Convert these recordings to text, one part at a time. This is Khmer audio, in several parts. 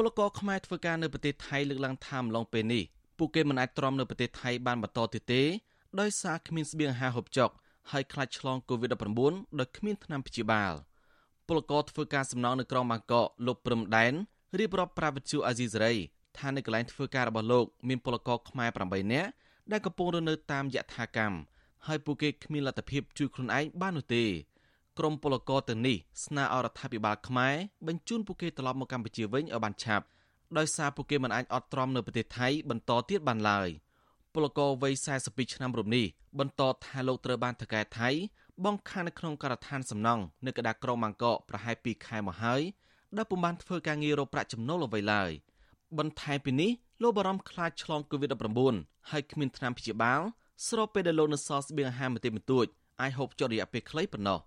ពលករខ្មែរធ្វើការនៅប្រទេសថៃលើកឡើងថាម្លងពេលនេះពួកគេមិនអាចទ្រាំនៅប្រទេសថៃបានបន្តទៀតទេដោយសារគ្មានស្បៀងអាហារហូបចុកហើយខ្លាចឆ្លង COVID-19 ដោយគ្មានថ្នាំព្យាបាលពលករធ្វើការសំណងនៅក្រុងបាងកកលោកព្រឹមដែនរៀបរាប់ប្រាប់វិទ្យុអាស៊ីសេរីថានៅកន្លែងធ្វើការរបស់លោកមានពលករខ្មែរ8នាក់ដែលកំពុងរស់នៅតាមយថាកម្មហើយពួកគេគ្មានលទ្ធភាពជួយខ្លួនឯងបាននោះទេ ក្រមពលករទាំងនេះស្នើអរដ្ឋាភិបាលខ្មែរបញ្ជូនពួកគេត្រឡប់មកកម្ពុជាវិញឲ្យបានឆាប់ដោយសារពួកគេមិនអាចអត់ទ្រាំនៅប្រទេសថៃបន្តទៀតបានឡើយពលករវ័យ42ឆ្នាំរំនេះបន្តថាលោកត្រូវបានថកែថៃបងខាននៅក្នុងការដ្ឋានសំណង់នៅកណ្ដាលក្រុងបាងកកប្រហែល2ខែមកហើយដែលពុំបានធ្វើការងាររកប្រាក់ចំណូលអ្វីឡើយបន្ថែមពីនេះលោកបារម្ភខ្លាចឆ្លង COVID-19 ហើយគ្មានថ្នាំព្យាបាលស្របពេលដែលលោកនៅសល់ស្បៀងអាហារបន្តិចបន្តួចអាចហូបចុករយៈពេលខ្លីប៉ុណ្ណោះ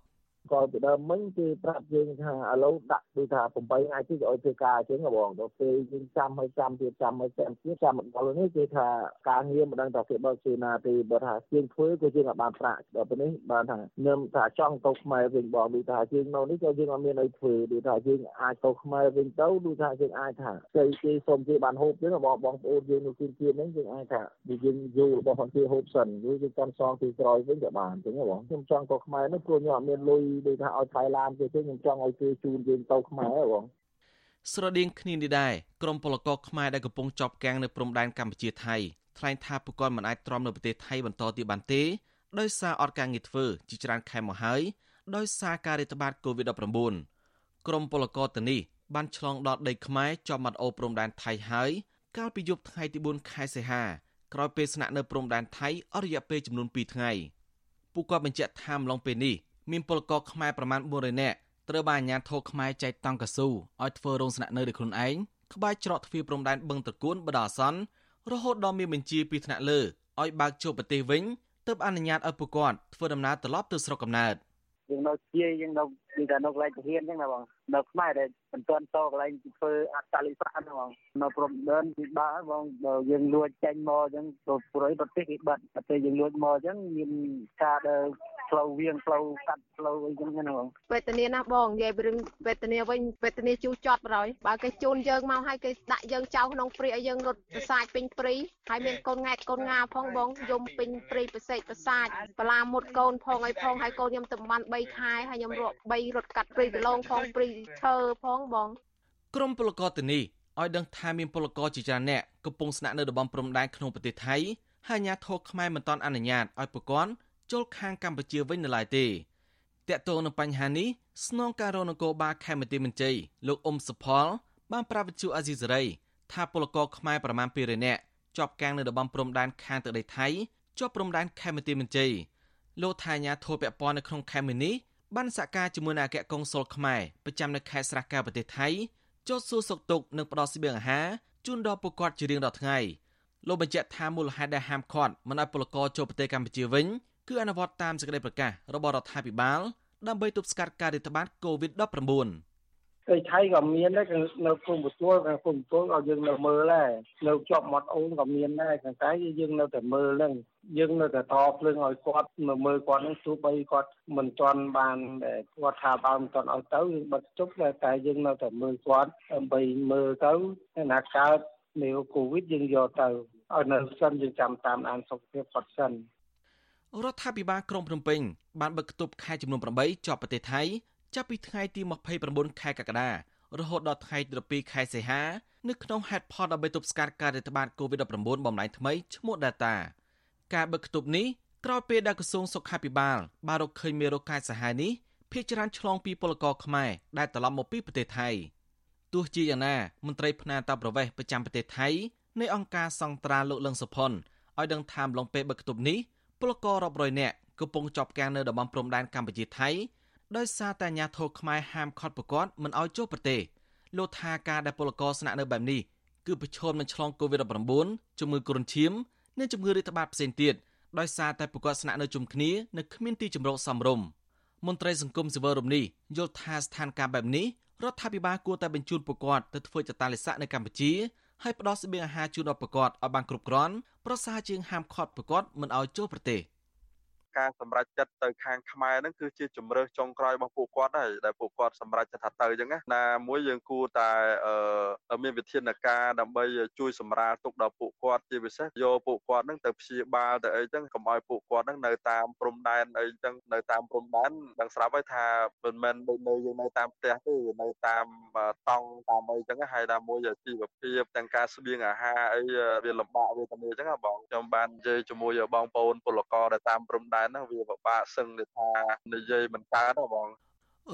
ក៏ពីដើមមិញគេប្រាប់យើងថាឥឡូវដាក់ដូចថា8ថ្ងៃទៀតឲ្យធ្វើការអញ្ចឹងបងដល់ពេលយើងចាំឲ្យចាំទៀតចាំឲ្យចាំទៀតចាំមកដល់នេះគេថាការងារមិនដឹងថាគេបើកជាណាទេបើថាជាងធ្វើក៏ជាងអាចបានប្រាក់ដល់ពេលនេះបានថាខ្ញុំថាចង់ទៅខ្មែរវិញបងដូចថាជាងនៅនេះក៏យើងអត់មានអីធ្វើដូចថាយើងអាចទៅខ្មែរវិញទៅដូចថាយើងអាចថាគេគេសុំគេបានហូបទេបងបងប្អូនយើងនៅទីទៀតហ្នឹងយើងអាចថាយើងយូររបស់គាត់គេហូបសិនយើងចាំសងទីក្រោយវិញក៏បានអញ្ចឹងបងខ្ញុំចង់ទៅខ្មែរនោះព្រោះខ្ញុំអត់មានលុយដូចថាឲ្យថៃឡានគេទេខ្ញុំចង់ឲ្យគេជូនយើងទៅខ្មែរបងស្រដៀងគ្នានេះដែរក្រមពលករខ្មែរដែលកំពុងជាប់គាំងនៅព្រំដែនកម្ពុជាថៃថ្លែងថាពួកគាត់មិនអាចទ្រាំនៅប្រទេសថៃបន្តទៀតបានទេដោយសារអត់ការងារធ្វើជាច្រើនខែមកហើយដោយសារការរាតត្បាត COVID-19 ក្រមពលករទៅនេះបានឆ្លងដល់ដីខ្មែរជាប់មាត់អូព្រំដែនថៃហើយកាលពីយប់ថ្ងៃទី4ខែសីហាក្រោយពេលស្នាក់នៅព្រំដែនថៃអស់រយៈពេលចំនួន2ថ្ងៃពួកគាត់បញ្ជាក់ថាម្លងពេលនេះ មានពលករខ្មែរប្រមាណ400នាក់ត្រូវបានអាជ្ញាធរខ្មែរចែកតង់កស៊ូឲ្យធ្វើរោងស្នាក់នៅដោយខ្លួនឯងក្បែរច្រកទ្វារព្រំដែនបឹងត្រគួនបដាអាសន្នរហូតដល់មានបញ្ជាពីថ្នាក់លើឲ្យបើកចូលប្រទេសវិញទើបអនុញ្ញាតឲ្យពួកគាត់ធ្វើដំណើរត្រឡប់ទៅស្រុកកំណើតយើងនៅជាយើងនៅគឺថានៅកន្លែងទាហានអញ្ចឹងណាបងនៅខ្មែរដែលមិនទាន់តកន្លែងធ្វើអត្តលិស័កហ្នឹងបងនៅព្រំដែនគឺបើបងបើយើងលួចចេញមកអញ្ចឹងទៅប្រទេសប្រទេសគេបិទតែយើងលួចមកអញ្ចឹងមានការដែល ផ្លូវវៀងផ្លូវកាត់ផ្លូវអីចឹងណាបងវេទនាណាស់បងនិយាយពីរឿងវេទនាវិញវេទនាជួចចត់ប្រយបើគេជូនយើងមកឲ្យគេដាក់យើងចោលក្នុងព្រីឲ្យយើងរត់ប្រសាចពេញព្រីហើយមានកូនង៉ែតកូនងាផងបងយំពេញព្រីប្រសេកប្រសាចបលាមុតកូនផងអីផងហើយកូនខ្ញុំទៅបាន3ខែហើយខ្ញុំរក3រត់កាត់ព្រីដលងផងព្រីឈើផងបងក្រមពលករទៅនេះឲ្យដឹងថាមានពលករជាច្រើនអ្នកកំពុងស្នាក់នៅតំបន់ព្រំដែនក្នុងប្រទេសថៃហើយអាជ្ញាធរខ្មែរមិនទាន់អនុញ្ញាតឲ្យប្រព័ន្ធ ចូលខាងកម្ពុជាវិញនៅឡើយទេតាក់ទងនឹងបញ្ហានេះស្នងការរងនគរបាលខេមរៈមន្ត្រីលោកអ៊ុំសុផល បានប្រាប់វិទ្យុអាស៊ីសេរីថាពលករខ្មែរប្រមាណ200នាក់ជាប់កាំងនៅតំបន់ព្រំដែនខាងទឹកដីថៃជាប់ព្រំដែនខេមរៈមន្ត្រីលោកថាញាធរពពន់នៅក្នុងខេមរៈនេះបានសហការជាមួយនឹងអគ្គកុងស៊ុលខ្មែរប្រចាំនៅខេត្តស្រះកែវប្រទេសថៃចុះសួរសុខទុក្ខនិងផ្ដល់ស្បៀងអាហារជូនដល់ពលរដ្ឋជារៀងរាល់ថ្ងៃលោកបញ្ជាក់ថាមូលហេតុដែលហាមឃាត់មិនឲ្យពលករចូលប្រទេសកម្ពុជាវិញ គឺអនុវត្តតាមសេចក្តីប្រកាសរបស់រដ្ឋាភិបាលដើម្បីទប់ស្កាត់ការរាតត្បាត COVID-19 ទៅថៃក៏មានដែរនៅគុំបទួលខាងគុំបទួលក៏យើងនៅមើលដែរនៅជាប់មាត់អូនក៏មានដែរខាងតែយើងនៅតែមើលហ្នឹងយើងនៅតែតភ្លើងឲ្យគាត់មើលមើលគាត់ហ្នឹងទោះបីគាត់មិនទាន់បានគាត់ថាបើមិនទាន់ឲ្យទៅយើងបិទជប់តែយើងនៅតែមើលគាត់ដើម្បីមើលទៅណាកើតនៃកូវីដយើងយកទៅឲ្យនៅសិនយើងចាំតាមអានសុខភាពគាត់សិន រដ្ឋាភិបាលក្រុងភ្នំពេញបានបិទគប់ខែចំនួន8ជាប់ប្រទេសថៃចាប់ពីថ្ងៃទី29ខែកក្កដារហូតដល់ថ្ងៃទី12ខែសីហានៅក្នុងហេតុផលដើម្បីទប់ស្កាត់ការរាតត្បាត COVID-19 បំលែងថ្មីឈ្មោះ Delta ការបិទគប់នេះក្រោយពេលដែលក្រសួងសុខាភិបាលបានរកឃើញមេរោគកាចសាហាវនេះភាគច្រើនឆ្លងពីពលករខ្មែរដែលត្រឡប់មកពីប្រទេសថៃទោះជាយ៉ាងណាមន្ត្រីផ្នែកតាប្រវេសប្រចាំប្រទេសថៃនៃអង្គការសង្ត្រាលោកលឹងសុផុនឲ្យដឹងថាមឡងពេលបិទគប់នេះ ពលកររាប់រយនាក់កំពុងជាប់គាំងនៅតំបន់ព្រំដែនកម្ពុជាថៃដោយសារតែអាញាធរខ្មែរហាមឃាត់ប្រកាសមិនឲ្យចូលប្រទេសលោកថាការដែលពលករស្នាក់នៅបែបនេះគឺប្រឈមនឹងឆ្លង COVID-19 ជំងឺគ្រុនឈាមនិងជំងឺរាតត្បាតផ្សេងទៀតដោយសារតែប្រកាសស្នាក់នៅជុំគ្នានៅគ្មានទីជម្រកសមរម្យមន្ត្រីសង្គមស៊ីវិលរំនេះយល់ថាស្ថានភាពបែបនេះរដ្ឋាភិបាលគួរតែបញ្ជូនប្រកាសទៅធ្វើចតាលិស័កនៅកម្ពុជា ហើយផ្ដល់ស្បៀងអាហារជូនដល់ប្រកាសឲ្យបានគ្រប់គ្រាន់ប្រសើរជាងហាមឃាត់ប្រកាសមិនឲ្យចូលប្រទេស ការសម្រេចចិត្តទៅខាងខ្មែរហ្នឹងគឺជាជំរើសចុងក្រោយរបស់ពួកគាត់ហើយដែលពួកគាត់សម្រេចចិត្តថាទៅអញ្ចឹងណាមួយយើងគួរតែមានវិធានការដើម្បីជួយសម្រាលទុកដល់ពួកគាត់ជាពិសេសយកពួកគាត់ហ្នឹងទៅព្យាបាលទៅអីចឹងកុំឲ្យពួកគាត់ហ្នឹងនៅតាមព្រំដែនអីចឹងនៅតាមព្រំដែនដឹងស្រាប់ហើយថាមិនមែនដូចនៅយើងនៅតាមផ្ទះទេនៅតាមតង់តាមអីចឹងហើយដល់មួយជីវភាពទាំងការស្បៀងអាហារអីវាលំបាកវេទនាចឹងបងខ្ញុំបាននិយាយជាមួយបងប្អូនពលករដែលតាមព្រំដែនហ្នឹងវាពិបាកសឹងថានិយាយមិនកើតទេបង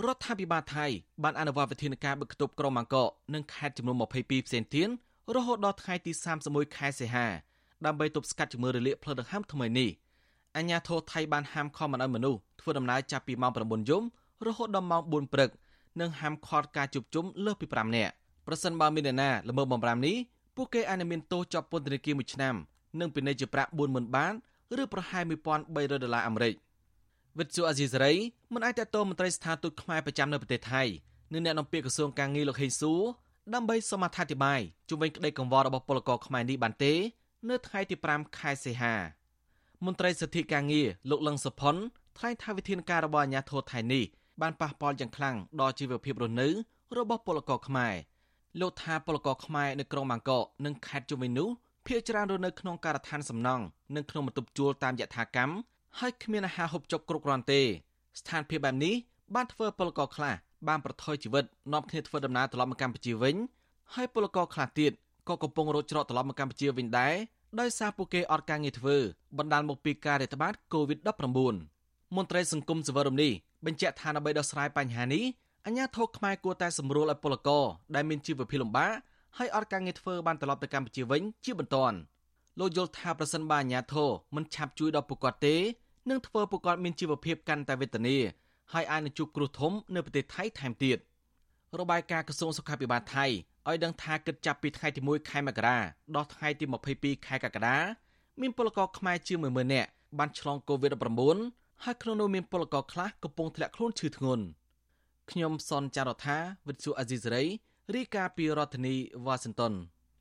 រដ្ឋាភិបាលថៃបានអនុវត្តវិធានការបិទគប់ក្រុងបាងកកនិងខេត្តចំនួន22ផ្សេងទៀតរហូតដល់ថ្ងៃទី31ខែសីហាដើម្បីទប់ស្កាត់ជំងឺរលាកផ្លូវដង្ហើមថ្មីនេះអាជ្ញាធរថៃបានហាមឃាត់មិនឲ្យមនុស្សធ្វើដំណើរចាប់ពីម៉ោង9យប់រហូតដល់ម៉ោង4ព្រឹកនិងហាមឃាត់ការជួបជុំលើសពី5នាក់ប្រសិនបើមាននរណាល្មើសបំរាមនេះពួកគេអាចនឹងមានទោសជាប់ពន្ធនាគារ1ឆ្នាំនិងពិន័យជាប្រាក់40000បាត ឬប្រហែល1300ដុល្លារអាមេរិកវិទ្យុអាស៊ីសេរីមិនអាចតតមន្ត្រីស្ថានទូតខ្មែរប្រចាំនៅប្រទេសថៃនិងអ្នកនាំពាក្យក្រសួងការងារលោកហេងស៊ូដើម្បីសូមអធិប្បាយជុំវិញក្តីកង្វល់របស់ពលករខ្មែរនេះបានទេ នៅថ្ងៃទី5ខែសីហាមន្ត្រីសិទ្ធិការងារលោកលឹងសុផុនថ្លែងថាវិធានការរបស់អាជ្ញាធរថៃនេះបានប៉ះពាល់យ៉ាងខ្លាំងដល់ជីវភាពរស់នៅរបស់ពលករខ្មែរលោកថាពលករខ្មែរនៅក្រុងបាងកកនិងខេត្តជុំវិញនោះ ភ ieck ច្រើនរស់នៅក្នុងការដ្ឋានសំណង់និងក្នុងបន្ទប់ជួលតាមយថាកម្មហើយគ្មានអាហារហូបចុកគ្រប់គ្រាន់ទេ ស្ថានភាពបែបនេះបានធ្វើពលករខ្លះបានប្រថុយជីវិតនាំគ្នាធ្វើដំណើរត្រឡប់មកកម្ពុជាវិញហើយពលករខ្លះទៀតក៏កំពុងរត់ច្រកត្រឡប់មកកម្ពុជាវិញដែរដោយសារពួកគេអត់ការងារធ្វើបណ្ដាលមកពីការរាតត្បាត COVID-19 មន្ត្រីសង្គមសវរមនេះបញ្ជាក់ថាដើម្បីដោះស្រាយបញ្ហានេះអាជ្ញាធរខ្មែរគួរតែសម្រួលឲ្យពលករដែលមានជីវភាពលំបាក ហើយអត់ការងារធ្វើបានត្រឡប់ទៅកម្ពុជាវិញជាបន្ទាន់លោកយល់ថាប្រសិនបើអាជ្ញាធរមិនឆាប់ជួយដល់ពួកគាត់ទេនឹងធ្វើពួកគាត់មានជីវភាពកាន់តែវេទនាហើយអាចនឹងជួបគ្រោះធំនៅប្រទេសថៃថែមទៀតរបាយការណ៍ក្រសួងសុខាភិបាលថៃឲ្យដឹងថាគិតចាប់ពីថ្ងៃទី1ខែមករាដល់ថ្ងៃទី22ខែកក្កដាមានពលករខ្មែរជាង10000នាក់បានឆ្លង COVID-19 ហើយក្នុងនោះមានពលករខ្លះកំពុងធ្លាក់ខ្លួនឈឺធ្ងន់ខ្ញុំសនចាររថាវិទ្យុអាស៊ីសេរី រាយការណ៍ពីរដ្ឋធានីវ៉ាស៊ីនតោន